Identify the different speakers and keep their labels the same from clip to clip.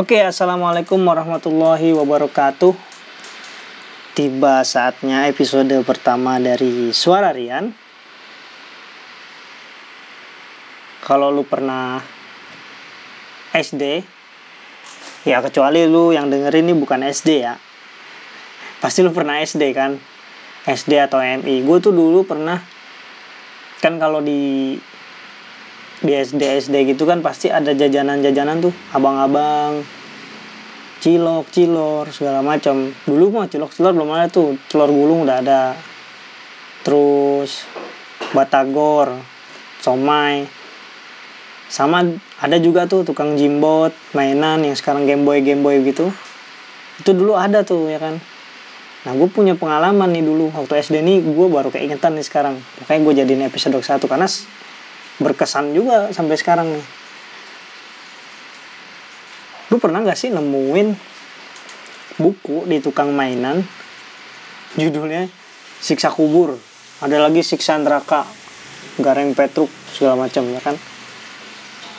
Speaker 1: Oke, assalamualaikum warahmatullahi wabarakatuh. Tiba saatnya episode pertama dari Suara Rian. Kalau lu pernah SD, ya kecuali lu yang dengerin ini bukan SD ya. Pasti lu pernah SD kan? SD atau MI. Gue tuh dulu pernah kan kalau di di SD SD gitu kan pasti ada jajanan-jajanan tuh. Abang-abang cilok cilor segala macam. Dulu mah cilok cilor belum ada tuh. Telur gulung udah ada. Terus batagor somai. Sama ada juga tuh tukang jimbot mainan yang sekarang gameboy gameboy gitu. Itu dulu ada tuh ya kan. Nah gue punya pengalaman nih dulu. Waktu SD nih gue baru keingetan nih sekarang. Makanya gue jadiin episode satu. Karena berkesan juga sampai sekarang. Nih lu pernah gak sih nemuin buku di tukang mainan? Judulnya siksa kubur. Ada lagi siksa neraka gareng petruk segala macam ya kan?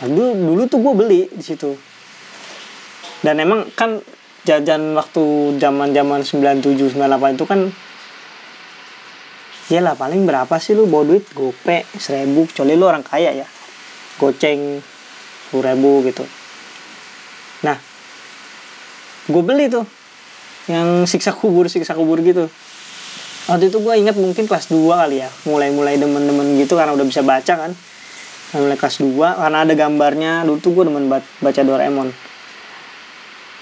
Speaker 1: Nah, dulu dulu tuh gue beli di situ. Dan emang kan jajan waktu zaman zaman 97 98 itu kan ya lah paling berapa sih lu bawa duit? Gope seribu. Kecuali lu orang kaya ya. Goceng sepuluh ribu gitu. Nah gue beli tuh. Yang siksa kubur siksa kubur gitu. Waktu itu gue ingat mungkin kelas 2 kali ya. Mulai mulai demen-demen gitu karena udah bisa baca kan. Mulai kelas 2 karena ada gambarnya. Dulu tuh gue demen baca Doraemon.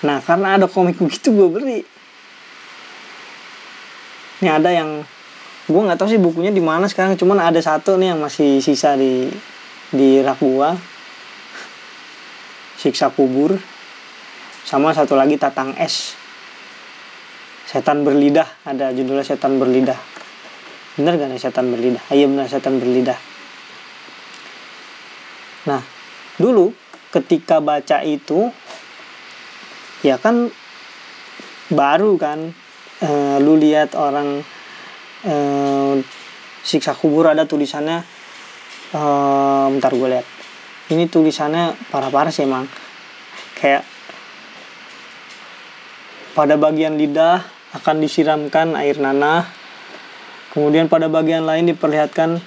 Speaker 1: Nah karena ada komik begitu gue beli. Ini ada yang gue nggak tahu sih bukunya di mana sekarang cuman ada satu nih yang masih sisa di di rak gua. Siksa kubur sama satu lagi tatang es. Setan berlidah ada judulnya setan berlidah. Bener gak nih setan berlidah? Ayo ah, bener setan berlidah. Nah dulu ketika baca itu ya kan baru kan e, lu lihat orang eh, siksa kubur ada tulisannya. Eh, bentar gue lihat. Ini tulisannya parah-parah sih emang kayak pada bagian lidah akan disiramkan air nanah. Kemudian pada bagian lain diperlihatkan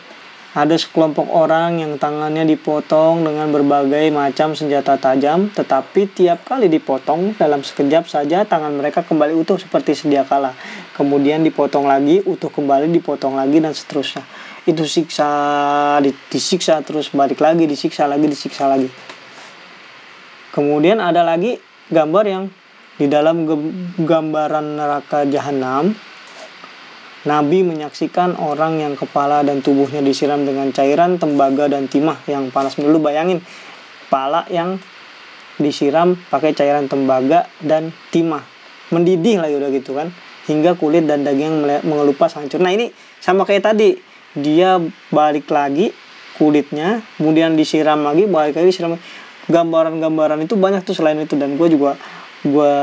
Speaker 1: ada sekelompok orang yang tangannya dipotong dengan berbagai macam senjata tajam, tetapi tiap kali dipotong dalam sekejap saja tangan mereka kembali utuh seperti sedia kala. Kemudian dipotong lagi, utuh kembali, dipotong lagi dan seterusnya. Itu siksa, disiksa terus balik lagi, disiksa lagi, disiksa lagi. Kemudian ada lagi gambar yang di dalam gambaran neraka jahanam Nabi menyaksikan orang yang kepala dan tubuhnya disiram dengan cairan, tembaga, dan timah yang panas. Dulu bayangin, kepala yang disiram pakai cairan tembaga dan timah. Mendidih lah udah gitu kan. Hingga kulit dan daging mengelupas hancur. Nah ini sama kayak tadi. Dia balik lagi kulitnya, kemudian disiram lagi, balik lagi disiram Gambaran-gambaran itu banyak tuh selain itu. Dan gue juga, gue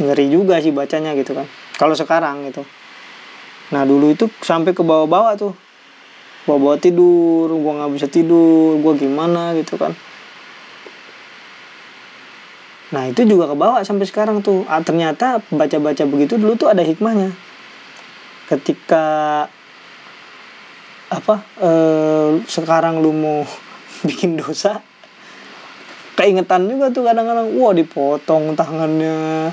Speaker 1: ngeri juga sih bacanya gitu kan. Kalau sekarang gitu nah dulu itu sampai ke bawah-bawah tuh. Bawa-bawa tidur gue nggak bisa tidur gue gimana gitu kan. Nah itu juga ke bawah sampai sekarang tuh. Ah, ternyata baca-baca begitu dulu tuh ada hikmahnya. Ketika apa eh, sekarang lu mau bikin dosa keingetan juga tuh kadang-kadang wah dipotong tangannya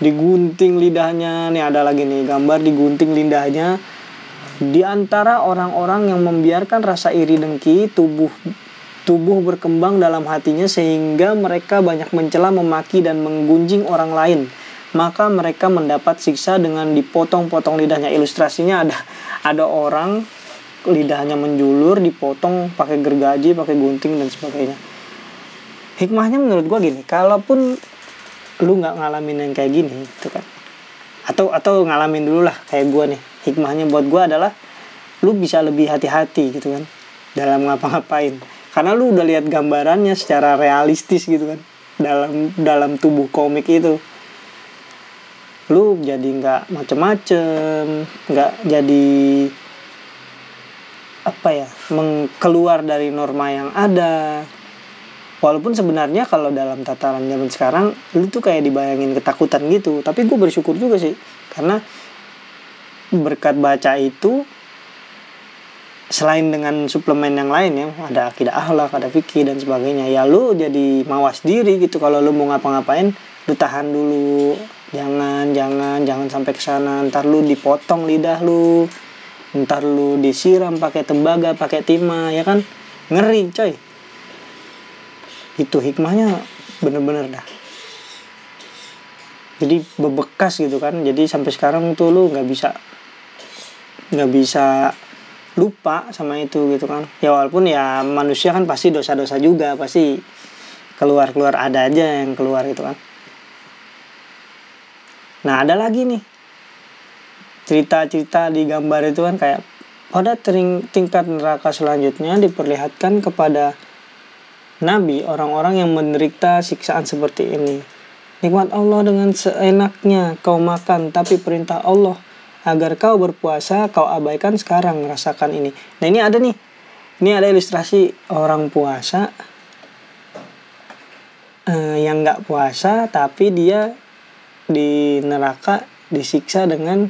Speaker 1: digunting lidahnya. Nih ada lagi nih gambar digunting lidahnya. Di antara orang-orang yang membiarkan rasa iri dengki tubuh tubuh berkembang dalam hatinya sehingga mereka banyak mencela memaki dan menggunjing orang lain. Maka mereka mendapat siksa dengan dipotong-potong lidahnya. Ilustrasinya ada ada orang lidahnya menjulur dipotong pakai gergaji pakai gunting dan sebagainya. Hikmahnya menurut gua gini kalaupun lu nggak ngalamin yang kayak gini gitu kan. Atau atau ngalamin dulu lah kayak gue nih. Hikmahnya buat gue adalah lu bisa lebih hati-hati gitu kan. Dalam ngapa-ngapain. Karena lu udah lihat gambarannya secara realistis gitu kan. Dalam dalam tubuh komik itu. Lu jadi nggak macem-macem nggak jadi apa ya mengkeluar dari norma yang ada walaupun sebenarnya kalau dalam tataran zaman sekarang lu tuh kayak dibayangin ketakutan gitu. Tapi gue bersyukur juga sih karena berkat baca itu selain dengan suplemen yang lain ya ada akidah akhlak ada fikih dan sebagainya ya lu jadi mawas diri gitu. Kalau lu mau ngapa-ngapain lu tahan dulu. Jangan jangan jangan sampai ke sana. Ntar lu dipotong lidah lu. Ntar lu disiram pakai tembaga pakai timah ya kan? Ngeri coy itu hikmahnya bener-bener dah. Jadi bebekas gitu kan. Jadi sampai sekarang tuh lu nggak bisa nggak bisa lupa sama itu gitu kan. Ya walaupun ya manusia kan pasti dosa-dosa juga pasti keluar-keluar ada aja yang keluar gitu kan. Nah ada lagi nih. Cerita-cerita di gambar itu kan kayak pada tingkat neraka selanjutnya diperlihatkan kepada nabi orang-orang yang menderita siksaan seperti ini. Nikmat Allah dengan seenaknya kau makan tapi perintah Allah agar kau berpuasa kau abaikan sekarang. Rasakan ini. Nah ini ada nih. Ini ada ilustrasi orang puasa eh, yang nggak puasa tapi dia di neraka disiksa dengan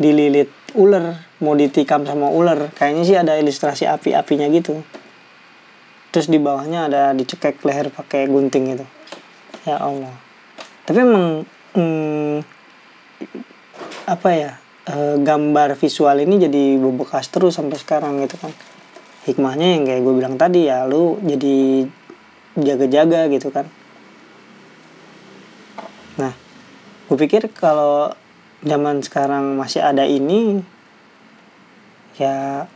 Speaker 1: dililit ular mau ditikam sama ular. Kayaknya sih ada ilustrasi api-apinya gitu terus di bawahnya ada dicekek leher pakai gunting gitu ya Allah. Tapi emang hmm, apa ya e, gambar visual ini jadi bebekas terus sampai sekarang gitu kan. Hikmahnya yang kayak gue bilang tadi ya lu jadi jaga-jaga gitu kan. Nah gue pikir kalau zaman sekarang masih ada ini ya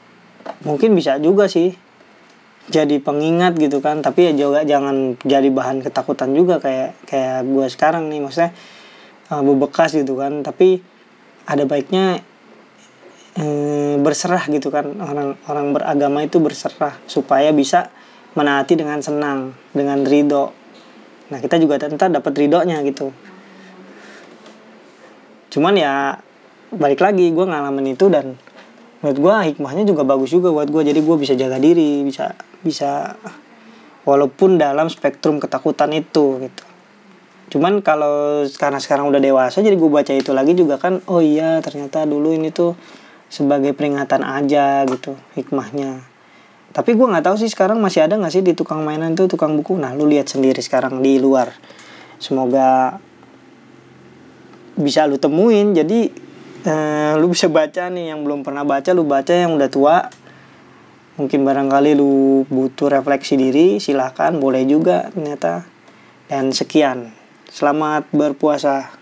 Speaker 1: mungkin bisa juga sih jadi pengingat gitu kan. Tapi ya juga jangan jadi bahan ketakutan juga kayak kayak gue sekarang nih. Maksudnya uh, bebekas gitu kan. Tapi ada baiknya e, berserah gitu kan. Orang orang beragama itu berserah supaya bisa menaati dengan senang dengan ridho. Nah kita juga tentu dapat ridhonya gitu. Cuman ya balik lagi gue ngalamin itu dan menurut gue hikmahnya juga bagus juga buat gue jadi gue bisa jaga diri bisa bisa walaupun dalam spektrum ketakutan itu gitu. Cuman kalau karena sekarang udah dewasa jadi gue baca itu lagi juga kan oh iya ternyata dulu ini tuh sebagai peringatan aja gitu hikmahnya. Tapi gue nggak tahu sih sekarang masih ada nggak sih di tukang mainan tuh tukang buku? Nah lu lihat sendiri sekarang di luar. Semoga bisa lu temuin. Jadi eh, lu bisa baca nih yang belum pernah baca lu baca yang udah tua. Mungkin barangkali lu butuh refleksi diri silahkan boleh juga ternyata. Dan sekian. Selamat berpuasa.